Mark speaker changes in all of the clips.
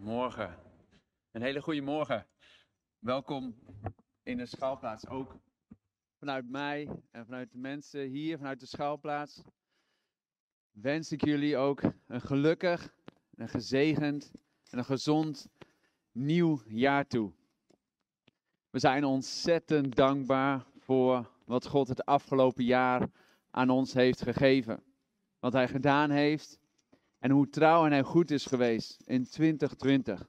Speaker 1: Morgen. Een hele goede morgen. Welkom in de schouwplaats. Ook vanuit mij en vanuit de mensen hier, vanuit de schouwplaats. Wens ik jullie ook een gelukkig, een gezegend en een gezond nieuw jaar toe. We zijn ontzettend dankbaar voor wat God het afgelopen jaar aan ons heeft gegeven. Wat Hij gedaan heeft en hoe trouw en Hij goed is geweest in 2020.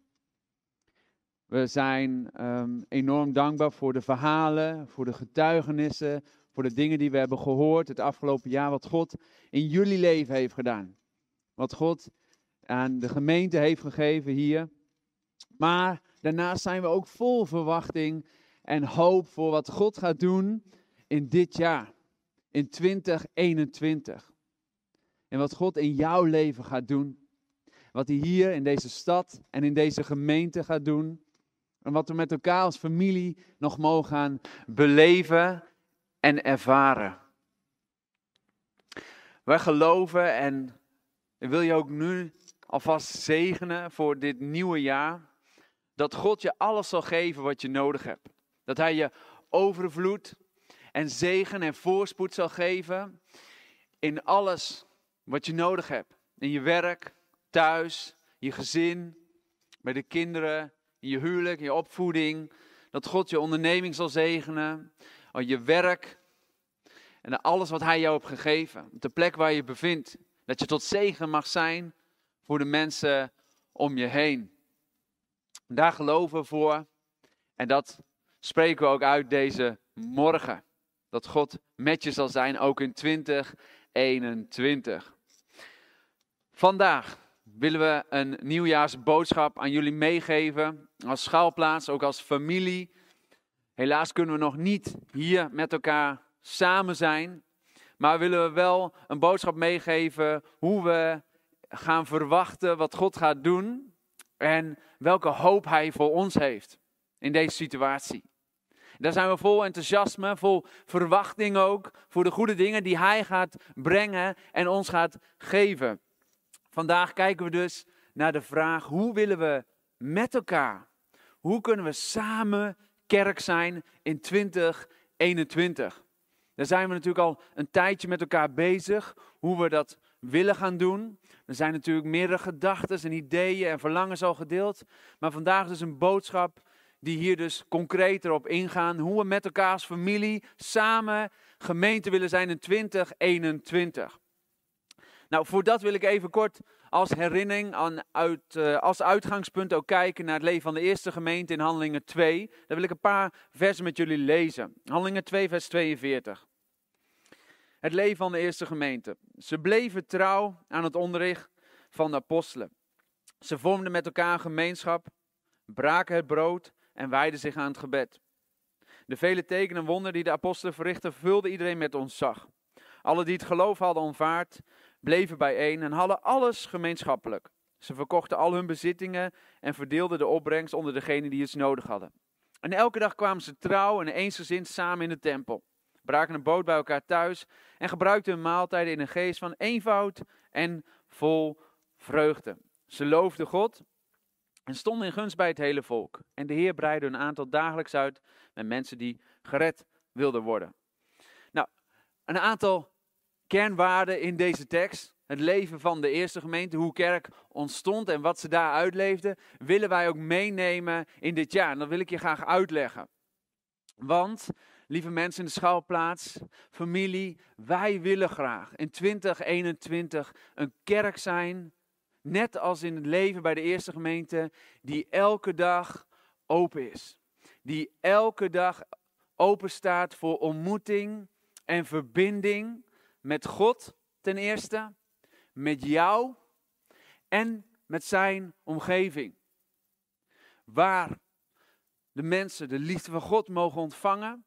Speaker 1: We zijn ehm, enorm dankbaar voor de verhalen, voor de getuigenissen, voor de dingen die we hebben gehoord het afgelopen jaar, wat God in jullie leven heeft gedaan. Wat God aan de gemeente heeft gegeven hier. Maar daarnaast zijn we ook vol verwachting en hoop voor wat God gaat doen in dit jaar, in 2021. En wat God in jouw leven gaat doen. Wat hij hier in deze stad en in deze gemeente gaat doen. En wat we met elkaar als familie nog mogen gaan beleven en ervaren. Wij geloven en ik wil je ook nu alvast zegenen voor dit nieuwe jaar. Dat God je alles zal geven wat je nodig hebt. Dat Hij je overvloed en zegen en voorspoed zal geven in alles wat je nodig hebt. In je werk, thuis, je gezin, bij de kinderen, in je huwelijk, je opvoeding. Dat God je onderneming zal zegenen, je werk en alles wat Hij jou heeft gegeven. De plek waar je bevindt. Dat je tot zegen mag zijn voor de mensen om je heen. Daar geloven we voor. En dat spreken we ook uit deze morgen. Dat God met je zal zijn, ook in 2021. Vandaag willen we een nieuwjaarsboodschap aan jullie meegeven. Als schaalplaats, ook als familie. Helaas kunnen we nog niet hier met elkaar samen zijn. Maar willen we wel een boodschap meegeven hoe we gaan verwachten wat God gaat doen. En welke hoop Hij voor ons heeft in deze situatie. Daar zijn we vol enthousiasme, vol verwachting ook voor de goede dingen die Hij gaat brengen en ons gaat geven. Vandaag kijken we dus naar de vraag: hoe willen we met elkaar, hoe kunnen we samen kerk zijn in 2021? Daar zijn we natuurlijk al een tijdje met elkaar bezig, hoe we dat willen gaan doen. Er zijn natuurlijk meerdere gedachten en ideeën en verlangens al gedeeld. Maar vandaag dus een boodschap die hier dus concreter op ingaan. Hoe we met elkaar als familie samen gemeente willen zijn in 2021. Nou, voor dat wil ik even kort als herinnering aan uit, uh, als uitgangspunt ook kijken naar het leven van de eerste gemeente in Handelingen 2. Daar wil ik een paar versen met jullie lezen. Handelingen 2, vers 42. Het leven van de eerste gemeente. Ze bleven trouw aan het onderricht van de apostelen. Ze vormden met elkaar een gemeenschap, braken het brood en wijden zich aan het gebed. De vele tekenen en wonderen die de apostelen verrichtten, vulden iedereen met ontzag. Alle die het geloof hadden ontvaard, bleven bijeen en hadden alles gemeenschappelijk. Ze verkochten al hun bezittingen en verdeelden de opbrengst onder degenen die het nodig hadden. En elke dag kwamen ze trouw en eensgezind samen in de tempel, braken een boot bij elkaar thuis en gebruikten hun maaltijden in een geest van eenvoud en vol vreugde. Ze loofden God en stonden in gunst bij het hele volk. En de Heer breidde een aantal dagelijks uit met mensen die gered wilden worden. Nou, een aantal kernwaarden in deze tekst, het leven van de eerste gemeente, hoe kerk ontstond en wat ze daar uitleefden, willen wij ook meenemen in dit jaar. En dat wil ik je graag uitleggen. Want, lieve mensen in de schouwplaats, familie, wij willen graag in 2021 een kerk zijn, net als in het leven bij de eerste gemeente, die elke dag open is. Die elke dag open staat voor ontmoeting en verbinding met God ten eerste, met jou en met zijn omgeving. Waar de mensen de liefde van God mogen ontvangen,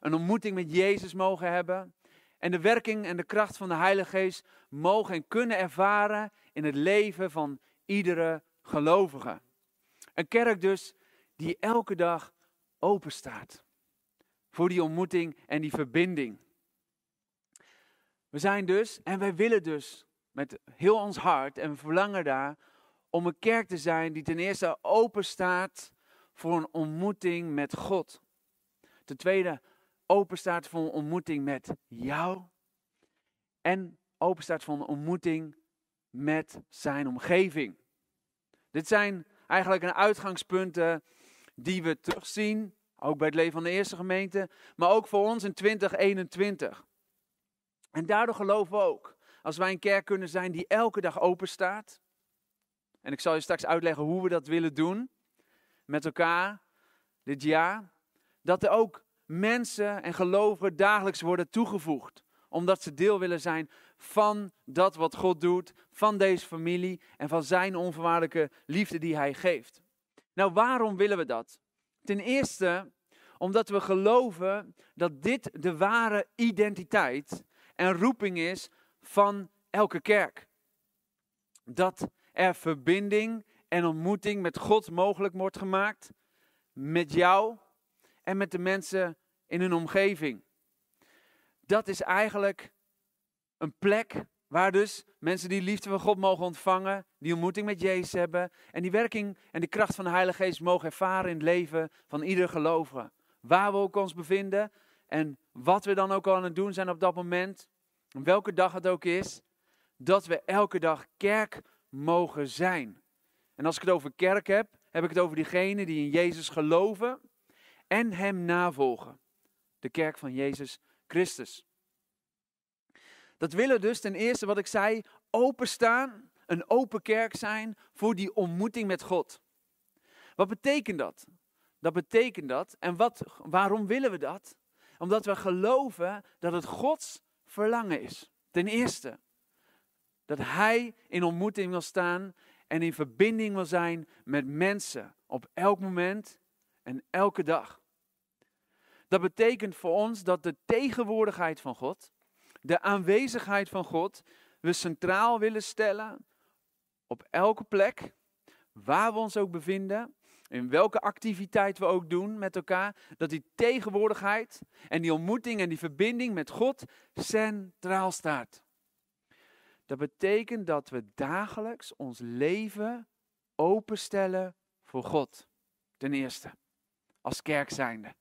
Speaker 1: een ontmoeting met Jezus mogen hebben en de werking en de kracht van de Heilige Geest mogen en kunnen ervaren in het leven van iedere gelovige. Een kerk dus die elke dag open staat voor die ontmoeting en die verbinding. We zijn dus, en wij willen dus met heel ons hart en verlangen daar om een kerk te zijn die ten eerste open staat voor een ontmoeting met God. Ten tweede open staat voor een ontmoeting met jou. En open staat voor een ontmoeting met zijn omgeving. Dit zijn eigenlijk een uitgangspunten die we terugzien, ook bij het leven van de eerste gemeente, maar ook voor ons in 2021. En daardoor geloven we ook, als wij een kerk kunnen zijn die elke dag open staat, en ik zal je straks uitleggen hoe we dat willen doen met elkaar dit jaar, dat er ook mensen en gelovigen dagelijks worden toegevoegd omdat ze deel willen zijn van dat wat God doet, van deze familie en van zijn onvoorwaardelijke liefde die hij geeft. Nou, waarom willen we dat? Ten eerste omdat we geloven dat dit de ware identiteit en roeping is van elke kerk. Dat er verbinding en ontmoeting met God mogelijk wordt gemaakt, met jou en met de mensen in hun omgeving dat is eigenlijk een plek waar dus mensen die liefde van God mogen ontvangen, die ontmoeting met Jezus hebben en die werking en de kracht van de Heilige Geest mogen ervaren in het leven van ieder gelovige. Waar we ook ons bevinden en wat we dan ook aan het doen zijn op dat moment, welke dag het ook is, dat we elke dag kerk mogen zijn. En als ik het over kerk heb, heb ik het over diegenen die in Jezus geloven en Hem navolgen. De kerk van Jezus Christus. Dat willen dus ten eerste, wat ik zei, openstaan, een open kerk zijn voor die ontmoeting met God. Wat betekent dat? Dat betekent dat, en wat, waarom willen we dat? Omdat we geloven dat het Gods verlangen is. Ten eerste, dat Hij in ontmoeting wil staan en in verbinding wil zijn met mensen op elk moment en elke dag. Dat betekent voor ons dat de tegenwoordigheid van God, de aanwezigheid van God, we centraal willen stellen op elke plek, waar we ons ook bevinden, in welke activiteit we ook doen met elkaar, dat die tegenwoordigheid en die ontmoeting en die verbinding met God centraal staat. Dat betekent dat we dagelijks ons leven openstellen voor God. Ten eerste, als kerk zijnde.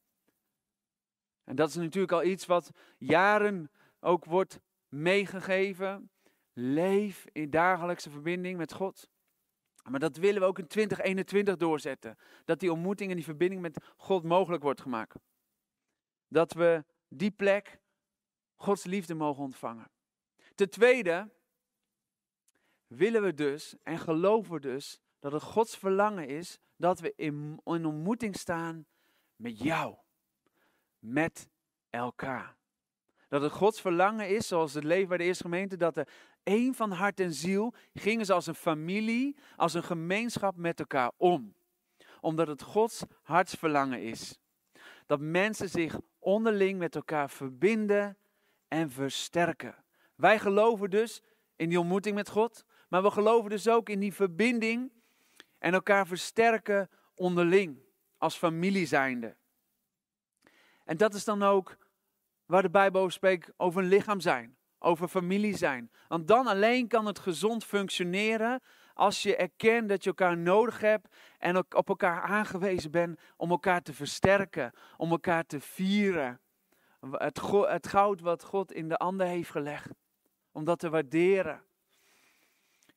Speaker 1: En dat is natuurlijk al iets wat jaren ook wordt meegegeven. Leef in dagelijkse verbinding met God. Maar dat willen we ook in 2021 doorzetten. Dat die ontmoeting en die verbinding met God mogelijk wordt gemaakt. Dat we die plek Gods liefde mogen ontvangen. Ten tweede willen we dus en geloven we dus dat het Gods verlangen is dat we in, in ontmoeting staan met jou met elkaar. Dat het Gods verlangen is, zoals het leven bij de eerste gemeente, dat er één van hart en ziel gingen ze als een familie, als een gemeenschap met elkaar om. Omdat het Gods hartsverlangen is. Dat mensen zich onderling met elkaar verbinden en versterken. Wij geloven dus in die ontmoeting met God, maar we geloven dus ook in die verbinding en elkaar versterken onderling, als familie zijnde. En dat is dan ook waar de Bijbel spreekt over een lichaam zijn, over familie zijn. Want dan alleen kan het gezond functioneren als je erkent dat je elkaar nodig hebt en op elkaar aangewezen bent om elkaar te versterken, om elkaar te vieren. Het, het goud wat God in de ander heeft gelegd, om dat te waarderen.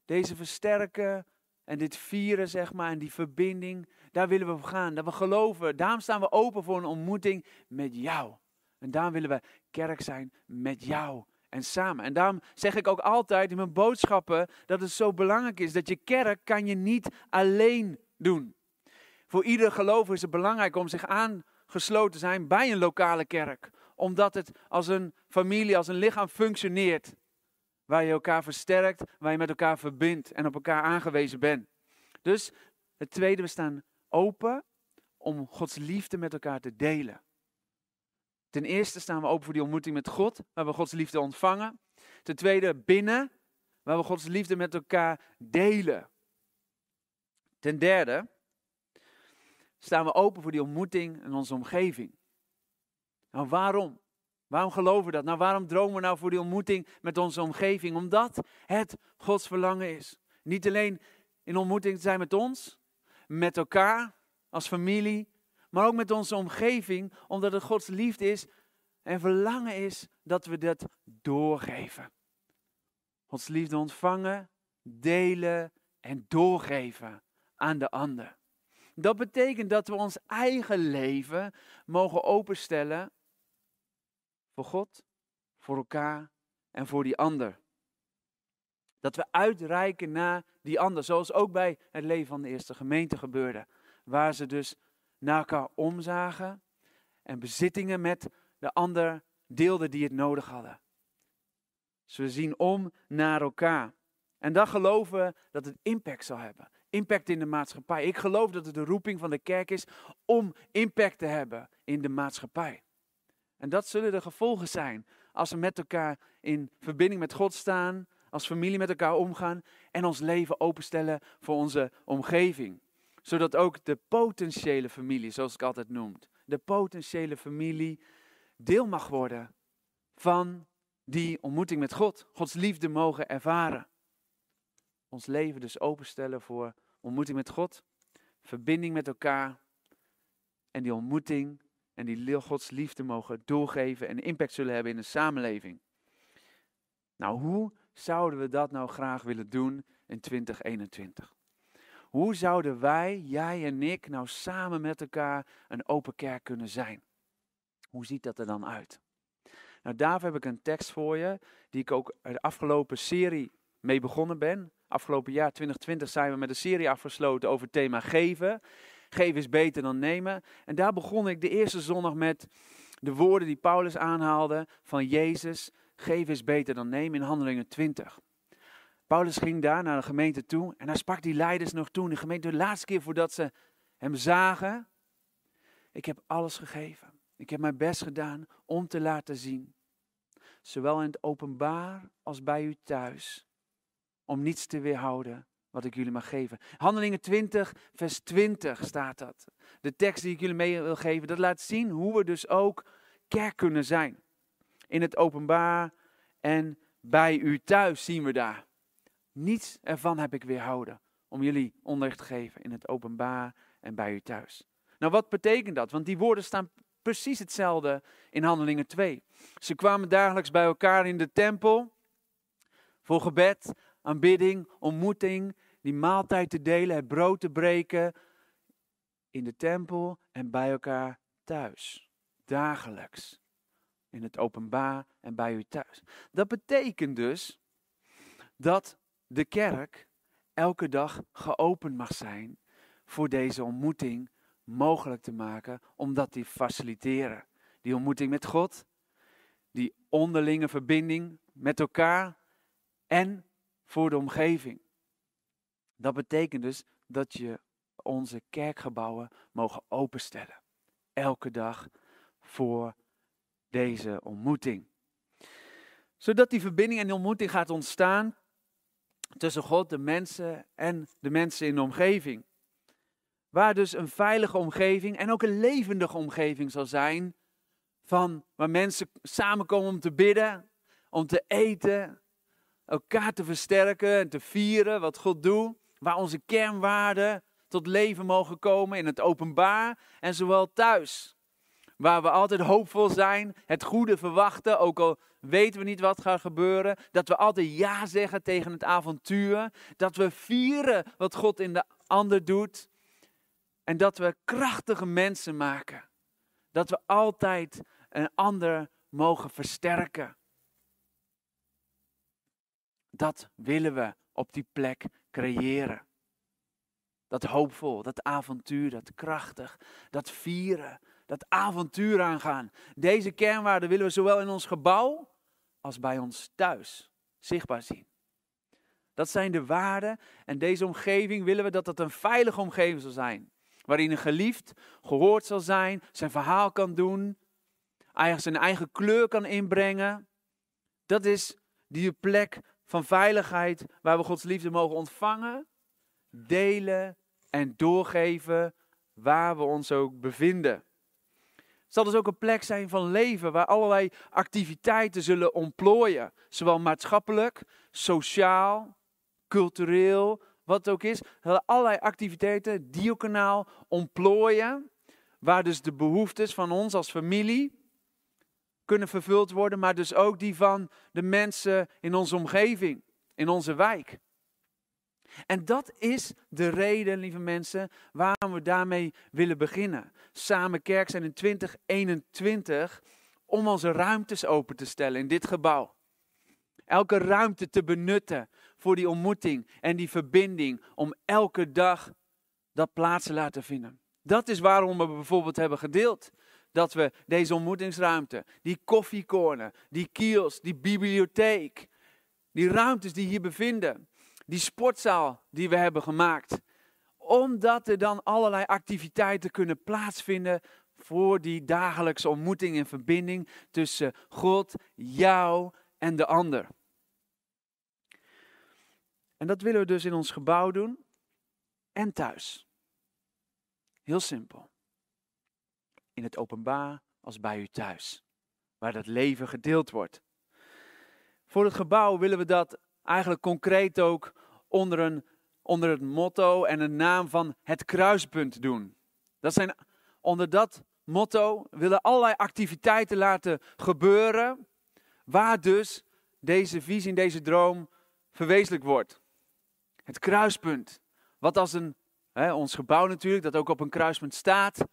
Speaker 1: Deze versterken en dit vieren, zeg maar, en die verbinding, daar willen we voor gaan. Dat we geloven. Daarom staan we open voor een ontmoeting met jou. En daarom willen we kerk zijn met jou en samen. En daarom zeg ik ook altijd in mijn boodschappen dat het zo belangrijk is dat je kerk kan je niet alleen doen. Voor ieder gelover is het belangrijk om zich aangesloten te zijn bij een lokale kerk. Omdat het als een familie, als een lichaam functioneert. Waar je elkaar versterkt, waar je met elkaar verbindt en op elkaar aangewezen bent. Dus het tweede, we staan open om Gods liefde met elkaar te delen. Ten eerste staan we open voor die ontmoeting met God, waar we Gods liefde ontvangen. Ten tweede binnen, waar we Gods liefde met elkaar delen. Ten derde staan we open voor die ontmoeting in onze omgeving. Nou, waarom? Waarom geloven we dat? Nou, waarom dromen we nou voor die ontmoeting met onze omgeving? Omdat het Gods verlangen is. Niet alleen in ontmoeting te zijn met ons, met elkaar, als familie, maar ook met onze omgeving, omdat het Gods liefde is en verlangen is dat we dat doorgeven. Gods liefde ontvangen, delen en doorgeven aan de ander. Dat betekent dat we ons eigen leven mogen openstellen voor God, voor elkaar en voor die ander. Dat we uitreiken naar die ander, zoals ook bij het leven van de eerste gemeente gebeurde. Waar ze dus naar elkaar omzagen en bezittingen met de ander deelden die het nodig hadden. Ze zien om naar elkaar. En dan geloven we dat het impact zal hebben. Impact in de maatschappij. Ik geloof dat het de roeping van de kerk is om impact te hebben in de maatschappij. En dat zullen de gevolgen zijn als we met elkaar in verbinding met God staan, als familie met elkaar omgaan en ons leven openstellen voor onze omgeving. Zodat ook de potentiële familie, zoals ik altijd noem, de potentiële familie deel mag worden van die ontmoeting met God. Gods liefde mogen ervaren. Ons leven dus openstellen voor ontmoeting met God, verbinding met elkaar en die ontmoeting en die Gods liefde mogen doorgeven en impact zullen hebben in de samenleving. Nou, hoe zouden we dat nou graag willen doen in 2021? Hoe zouden wij, jij en ik, nou samen met elkaar een open kerk kunnen zijn? Hoe ziet dat er dan uit? Nou, daarvoor heb ik een tekst voor je, die ik ook de afgelopen serie mee begonnen ben. Afgelopen jaar 2020 zijn we met een serie afgesloten over het thema geven. Geven is beter dan nemen. En daar begon ik de eerste zondag met de woorden die Paulus aanhaalde van Jezus. Geven is beter dan nemen in Handelingen 20. Paulus ging daar naar de gemeente toe en hij sprak die leiders nog toe. De gemeente, de laatste keer voordat ze hem zagen. Ik heb alles gegeven. Ik heb mijn best gedaan om te laten zien. Zowel in het openbaar als bij u thuis. Om niets te weerhouden wat ik jullie mag geven. Handelingen 20, vers 20 staat dat. De tekst die ik jullie mee wil geven, dat laat zien hoe we dus ook kerk kunnen zijn. In het openbaar en bij u thuis zien we daar. Niets ervan heb ik weerhouden om jullie onderricht te geven in het openbaar en bij u thuis. Nou, wat betekent dat? Want die woorden staan precies hetzelfde in Handelingen 2. Ze kwamen dagelijks bij elkaar in de tempel voor gebed, aanbidding, ontmoeting, die maaltijd te delen, het brood te breken in de tempel en bij elkaar thuis. Dagelijks. In het openbaar en bij u thuis. Dat betekent dus dat de kerk elke dag geopend mag zijn voor deze ontmoeting mogelijk te maken, omdat die faciliteren. Die ontmoeting met God, die onderlinge verbinding met elkaar en voor de omgeving. Dat betekent dus dat je onze kerkgebouwen mogen openstellen. Elke dag voor deze ontmoeting. Zodat die verbinding en die ontmoeting gaat ontstaan tussen God, de mensen en de mensen in de omgeving. Waar dus een veilige omgeving en ook een levendige omgeving zal zijn. Van waar mensen samenkomen om te bidden, om te eten, elkaar te versterken en te vieren wat God doet. Waar onze kernwaarden tot leven mogen komen in het openbaar en zowel thuis. Waar we altijd hoopvol zijn, het goede verwachten, ook al weten we niet wat gaat gebeuren. Dat we altijd ja zeggen tegen het avontuur. Dat we vieren wat God in de ander doet. En dat we krachtige mensen maken. Dat we altijd een ander mogen versterken. Dat willen we op die plek creëren. Dat hoopvol, dat avontuur, dat krachtig, dat vieren, dat avontuur aangaan. Deze kernwaarden willen we zowel in ons gebouw als bij ons thuis zichtbaar zien. Dat zijn de waarden en deze omgeving willen we dat dat een veilige omgeving zal zijn. Waarin een geliefd gehoord zal zijn, zijn verhaal kan doen, zijn eigen kleur kan inbrengen. Dat is die plek van veiligheid waar we Gods liefde mogen ontvangen, delen en doorgeven waar we ons ook bevinden. Zal dus ook een plek zijn van leven waar allerlei activiteiten zullen ontplooien, zowel maatschappelijk, sociaal, cultureel, wat het ook is. Allerlei activiteiten, diokanaal, ontplooien. Waar dus de behoeftes van ons als familie kunnen vervuld worden, maar dus ook die van de mensen in onze omgeving, in onze wijk. En dat is de reden, lieve mensen, waarom we daarmee willen beginnen. Samen kerk zijn in 2021 om onze ruimtes open te stellen in dit gebouw. Elke ruimte te benutten voor die ontmoeting en die verbinding om elke dag dat plaats te laten vinden. Dat is waarom we bijvoorbeeld hebben gedeeld dat we deze ontmoetingsruimte, die koffiecorner, die kiosk, die bibliotheek, die ruimtes die hier bevinden, die sportzaal die we hebben gemaakt, omdat er dan allerlei activiteiten kunnen plaatsvinden voor die dagelijkse ontmoeting en verbinding tussen God, jou en de ander. En dat willen we dus in ons gebouw doen en thuis. Heel simpel. In het openbaar als bij u thuis, waar dat leven gedeeld wordt. Voor het gebouw willen we dat eigenlijk concreet ook onder, een, onder het motto en een naam van het kruispunt doen. Dat zijn, onder dat motto willen allerlei activiteiten laten gebeuren, waar dus deze visie, deze droom verwezenlijk wordt. Het kruispunt, wat als een, hè, ons gebouw natuurlijk, dat ook op een kruispunt staat,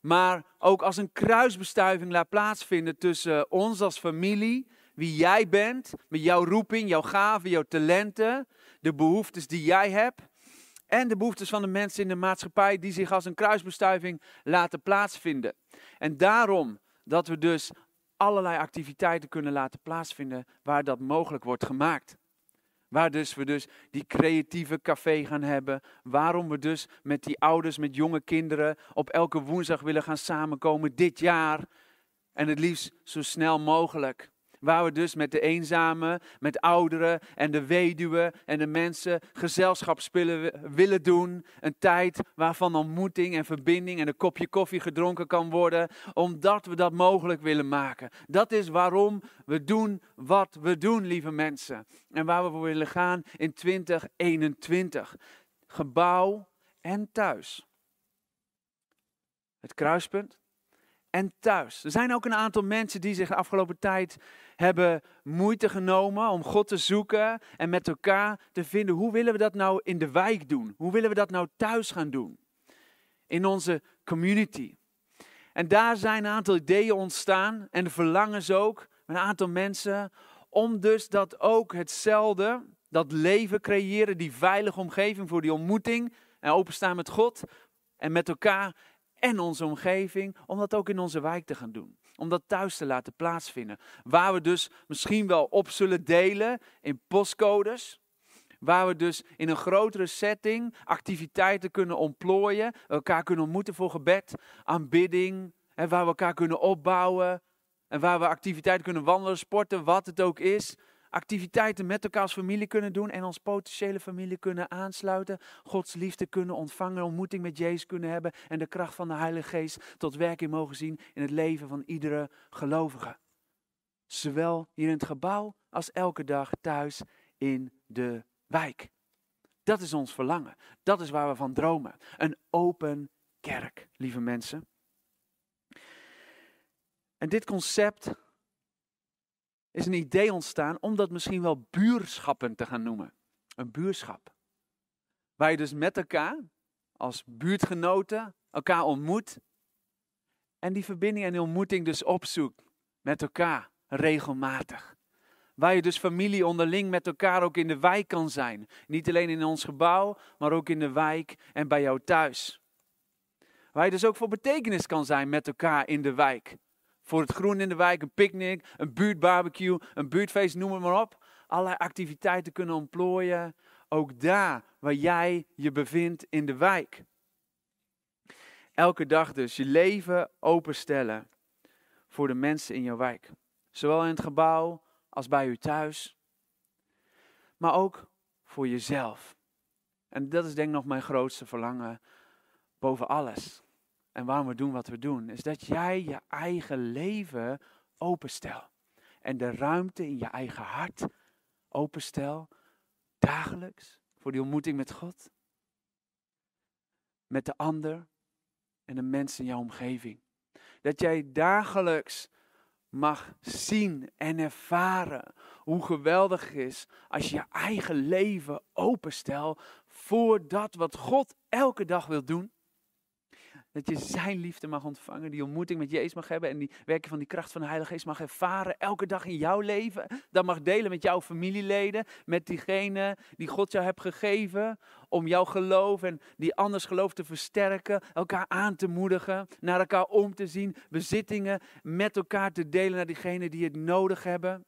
Speaker 1: maar ook als een kruisbestuiving laat plaatsvinden tussen ons als familie, wie jij bent, met jouw roeping, jouw gaven, jouw talenten, de behoeftes die jij hebt en de behoeftes van de mensen in de maatschappij die zich als een kruisbestuiving laten plaatsvinden. En daarom dat we dus allerlei activiteiten kunnen laten plaatsvinden waar dat mogelijk wordt gemaakt. Waar dus we dus die creatieve café gaan hebben. Waarom we dus met die ouders, met jonge kinderen op elke woensdag willen gaan samenkomen dit jaar. En het liefst zo snel mogelijk. Waar we dus met de eenzamen, met ouderen en de weduwen en de mensen gezelschapsspelen willen doen. Een tijd waarvan ontmoeting en verbinding en een kopje koffie gedronken kan worden. Omdat we dat mogelijk willen maken. Dat is waarom we doen wat we doen, lieve mensen. En waar we voor willen gaan in 2021. Gebouw en thuis. Het kruispunt en thuis. Er zijn ook een aantal mensen die zich de afgelopen tijd hebben moeite genomen om God te zoeken en met elkaar te vinden. Hoe willen we dat nou in de wijk doen? Hoe willen we dat nou thuis gaan doen? In onze community. En daar zijn een aantal ideeën ontstaan en de verlangens ook een aantal mensen om dus dat ook hetzelfde, dat leven creëren, die veilige omgeving voor die ontmoeting en openstaan met God en met elkaar en onze omgeving, om dat ook in onze wijk te gaan doen. Om dat thuis te laten plaatsvinden. Waar we dus misschien wel op zullen delen in postcodes. Waar we dus in een grotere setting activiteiten kunnen ontplooien. Elkaar kunnen ontmoeten voor gebed, aanbidding. En waar we elkaar kunnen opbouwen. En waar we activiteiten kunnen wandelen, sporten, wat het ook is activiteiten met elkaar als familie kunnen doen en ons potentiële familie kunnen aansluiten, Gods liefde kunnen ontvangen, ontmoeting met Jezus kunnen hebben en de kracht van de Heilige Geest tot werking mogen zien in het leven van iedere gelovige. Zowel hier in het gebouw als elke dag thuis in de wijk. Dat is ons verlangen. Dat is waar we van dromen. Een open kerk, lieve mensen. En dit concept is een idee ontstaan om dat misschien wel buurschappen te gaan noemen. Een buurschap. Waar je dus met elkaar, als buurtgenoten, elkaar ontmoet. En die verbinding en ontmoeting dus opzoekt met elkaar, regelmatig. Waar je dus familie onderling met elkaar ook in de wijk kan zijn. Niet alleen in ons gebouw, maar ook in de wijk en bij jou thuis. Waar je dus ook voor betekenis kan zijn met elkaar in de wijk voor het groen in de wijk, een picknick, een buurtbarbecue, een buurtfeest, noem het maar op. Allerlei activiteiten kunnen ontplooien, ook daar waar jij je bevindt in de wijk. Elke dag dus je leven openstellen voor de mensen in jouw wijk. Zowel in het gebouw als bij u thuis. Maar ook voor jezelf. En dat is denk ik nog mijn grootste verlangen boven alles en waarom we doen wat we doen, is dat jij je eigen leven openstel. En de ruimte in je eigen hart openstel, dagelijks, voor die ontmoeting met God, met de ander en de mensen in jouw omgeving. Dat jij dagelijks mag zien en ervaren hoe geweldig het is als je je eigen leven openstelt voor dat wat God elke dag wil doen. Dat je zijn liefde mag ontvangen, die ontmoeting met Jezus mag hebben en die werking van die kracht van de Heilige Geest mag ervaren elke dag in jouw leven. Dat mag delen met jouw familieleden, met diegene die God jou hebt gegeven om jouw geloof en die anders geloof te versterken, elkaar aan te moedigen, naar elkaar om te zien, bezittingen met elkaar te delen naar diegenen die het nodig hebben.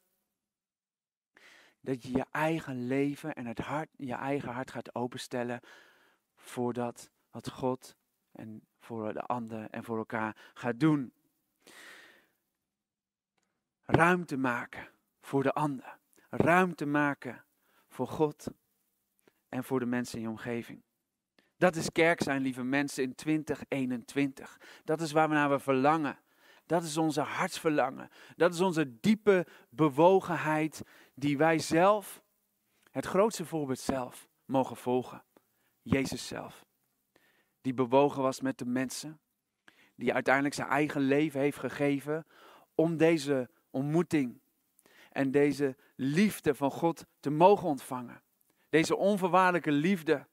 Speaker 1: Dat je je eigen leven en het hart, je eigen hart gaat openstellen voor dat wat God en voor de ander en voor elkaar gaat doen. Ruimte maken voor de ander. Ruimte maken voor God en voor de mensen in je omgeving. Dat is kerk zijn, lieve mensen, in 2021. Dat is waar we naar we verlangen. Dat is onze hartsverlangen. Dat is onze diepe bewogenheid die wij zelf, het grootste voorbeeld zelf, mogen volgen. Jezus zelf die bewogen was met de mensen, die uiteindelijk zijn eigen leven heeft gegeven om deze ontmoeting en deze liefde van God te mogen ontvangen. Deze onvoorwaardelijke liefde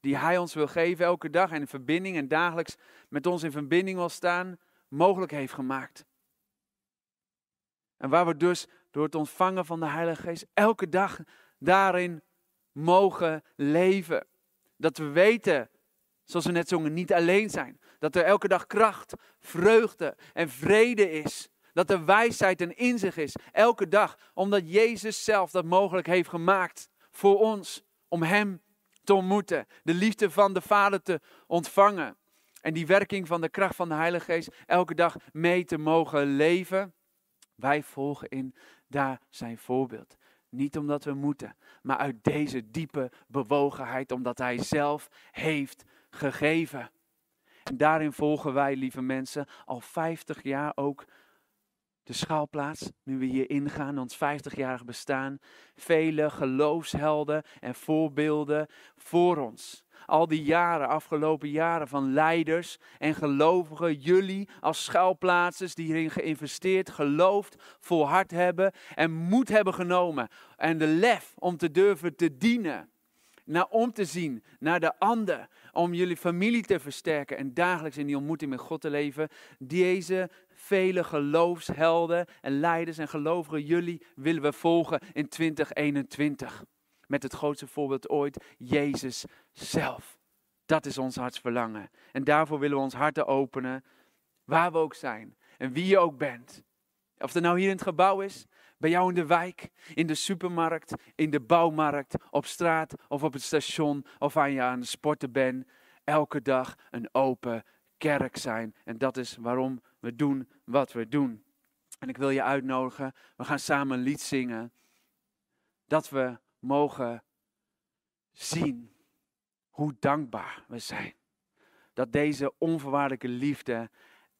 Speaker 1: die Hij ons wil geven elke dag en in verbinding en dagelijks met ons in verbinding wil staan, mogelijk heeft gemaakt. En waar we dus door het ontvangen van de Heilige Geest elke dag daarin mogen leven. Dat we weten Zoals we net zongen, niet alleen zijn. Dat er elke dag kracht, vreugde en vrede is. Dat er wijsheid en inzicht is. Elke dag. Omdat Jezus zelf dat mogelijk heeft gemaakt voor ons. Om Hem te ontmoeten. De liefde van de Vader te ontvangen. En die werking van de kracht van de Heilige Geest elke dag mee te mogen leven. Wij volgen in daar zijn voorbeeld. Niet omdat we moeten, maar uit deze diepe bewogenheid, omdat Hij zelf heeft gegeven. En daarin volgen wij, lieve mensen, al 50 jaar ook de schaalplaats. Nu we hier ingaan, ons 50-jarig bestaan. Vele geloofshelden en voorbeelden voor ons. Al die jaren, afgelopen jaren van leiders en gelovigen, jullie als schuilplaatsers die hierin geïnvesteerd, geloofd, volhard hebben en moed hebben genomen. En de lef om te durven te dienen naar om te zien, naar de ander, om jullie familie te versterken en dagelijks in die ontmoeting met God te leven. Deze vele geloofshelden en leiders en gelovigen, jullie willen we volgen in 2021. Met het grootste voorbeeld ooit, Jezus zelf. Dat is ons hartsverlangen. En daarvoor willen we ons harten openen, waar we ook zijn en wie je ook bent. Of het nou hier in het gebouw is, bij jou in de wijk, in de supermarkt, in de bouwmarkt, op straat of op het station of aan je aan het sporten bent. Elke dag een open kerk zijn. En dat is waarom we doen wat we doen. En ik wil je uitnodigen, we gaan samen een lied zingen. Dat we mogen zien hoe dankbaar we zijn. Dat deze onvoorwaardelijke liefde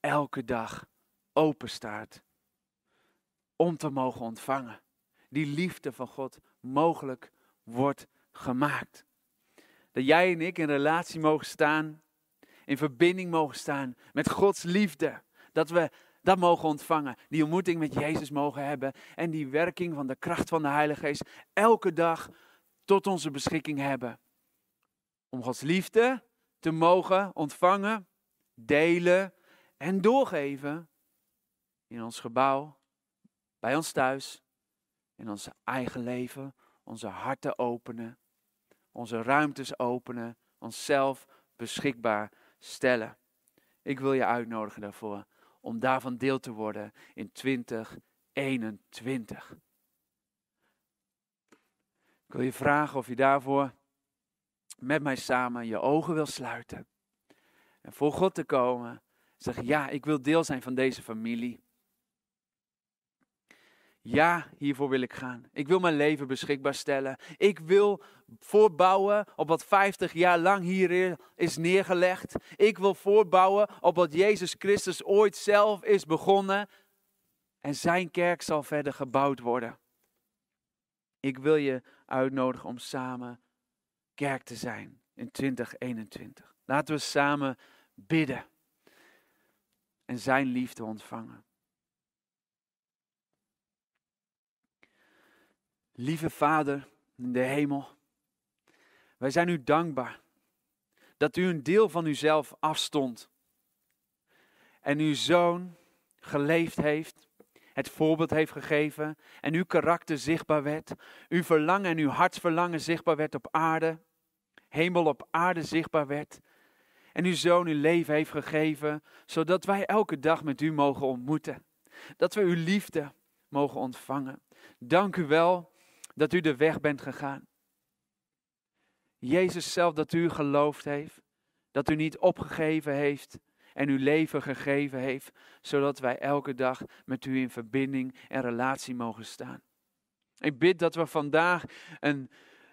Speaker 1: elke dag open staat om te mogen ontvangen. Die liefde van God mogelijk wordt gemaakt. Dat jij en ik in relatie mogen staan, in verbinding mogen staan met Gods liefde. Dat we dat mogen ontvangen, die ontmoeting met Jezus mogen hebben en die werking van de kracht van de Heilige Geest elke dag tot onze beschikking hebben. Om Gods liefde te mogen ontvangen, delen en doorgeven in ons gebouw, bij ons thuis, in ons eigen leven, onze harten openen, onze ruimtes openen, onszelf beschikbaar stellen. Ik wil je uitnodigen daarvoor om daarvan deel te worden in 2021. Ik wil je vragen of je daarvoor met mij samen je ogen wil sluiten. En voor God te komen. Zeg ja, ik wil deel zijn van deze familie. Ja, hiervoor wil ik gaan. Ik wil mijn leven beschikbaar stellen. Ik wil voorbouwen op wat 50 jaar lang hier is neergelegd. Ik wil voorbouwen op wat Jezus Christus ooit zelf is begonnen. En zijn kerk zal verder gebouwd worden. Ik wil je uitnodigen om samen kerk te zijn in 2021. Laten we samen bidden en zijn liefde ontvangen. Lieve Vader in de hemel, wij zijn u dankbaar dat u een deel van uzelf afstond en uw zoon geleefd heeft, het voorbeeld heeft gegeven en uw karakter zichtbaar werd, uw verlangen en uw hartsverlangen zichtbaar werd op aarde, hemel op aarde zichtbaar werd en uw zoon uw leven heeft gegeven, zodat wij elke dag met u mogen ontmoeten, dat we uw liefde mogen ontvangen. Dank u wel dat u de weg bent gegaan. Jezus zelf dat u geloofd heeft, dat u niet opgegeven heeft en uw leven gegeven heeft, zodat wij elke dag met u in verbinding en relatie mogen staan. Ik bid dat we vandaag een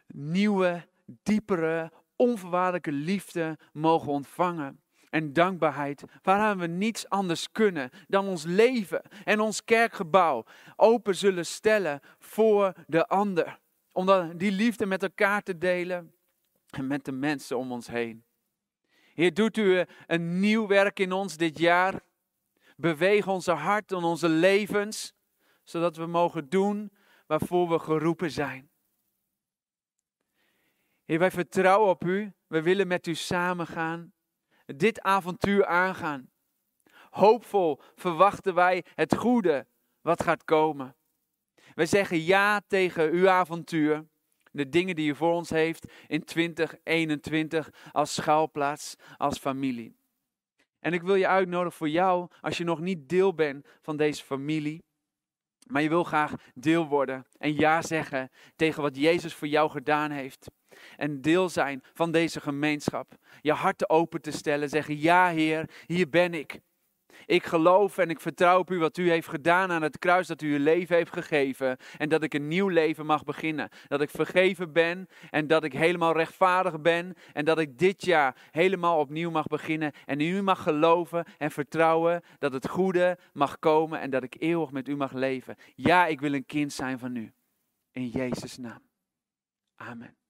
Speaker 1: nieuwe, diepere, onvoorwaardelijke liefde mogen ontvangen. En dankbaarheid, waaraan we niets anders kunnen dan ons leven en ons kerkgebouw open zullen stellen voor de ander. Om die liefde met elkaar te delen en met de mensen om ons heen. Heer, doet u een nieuw werk in ons dit jaar. Beweeg onze hart en onze levens, zodat we mogen doen waarvoor we geroepen zijn. Heer, wij vertrouwen op u. We willen met u samengaan. Dit avontuur aangaan. Hoopvol verwachten wij het goede wat gaat komen. Wij zeggen ja tegen uw avontuur de dingen die u voor ons heeft in 2021 als schuilplaats, als familie. En ik wil je uitnodigen voor jou, als je nog niet deel bent van deze familie, maar je wil graag deel worden en ja zeggen tegen wat Jezus voor jou gedaan heeft. En deel zijn van deze gemeenschap. Je hart open te stellen, zeggen ja Heer, hier ben ik. Ik geloof en ik vertrouw op u wat u heeft gedaan aan het kruis, dat u uw leven heeft gegeven en dat ik een nieuw leven mag beginnen. Dat ik vergeven ben en dat ik helemaal rechtvaardig ben en dat ik dit jaar helemaal opnieuw mag beginnen en u mag geloven en vertrouwen dat het goede mag komen en dat ik eeuwig met u mag leven. Ja, ik wil een kind zijn van u. In Jezus' naam. Amen.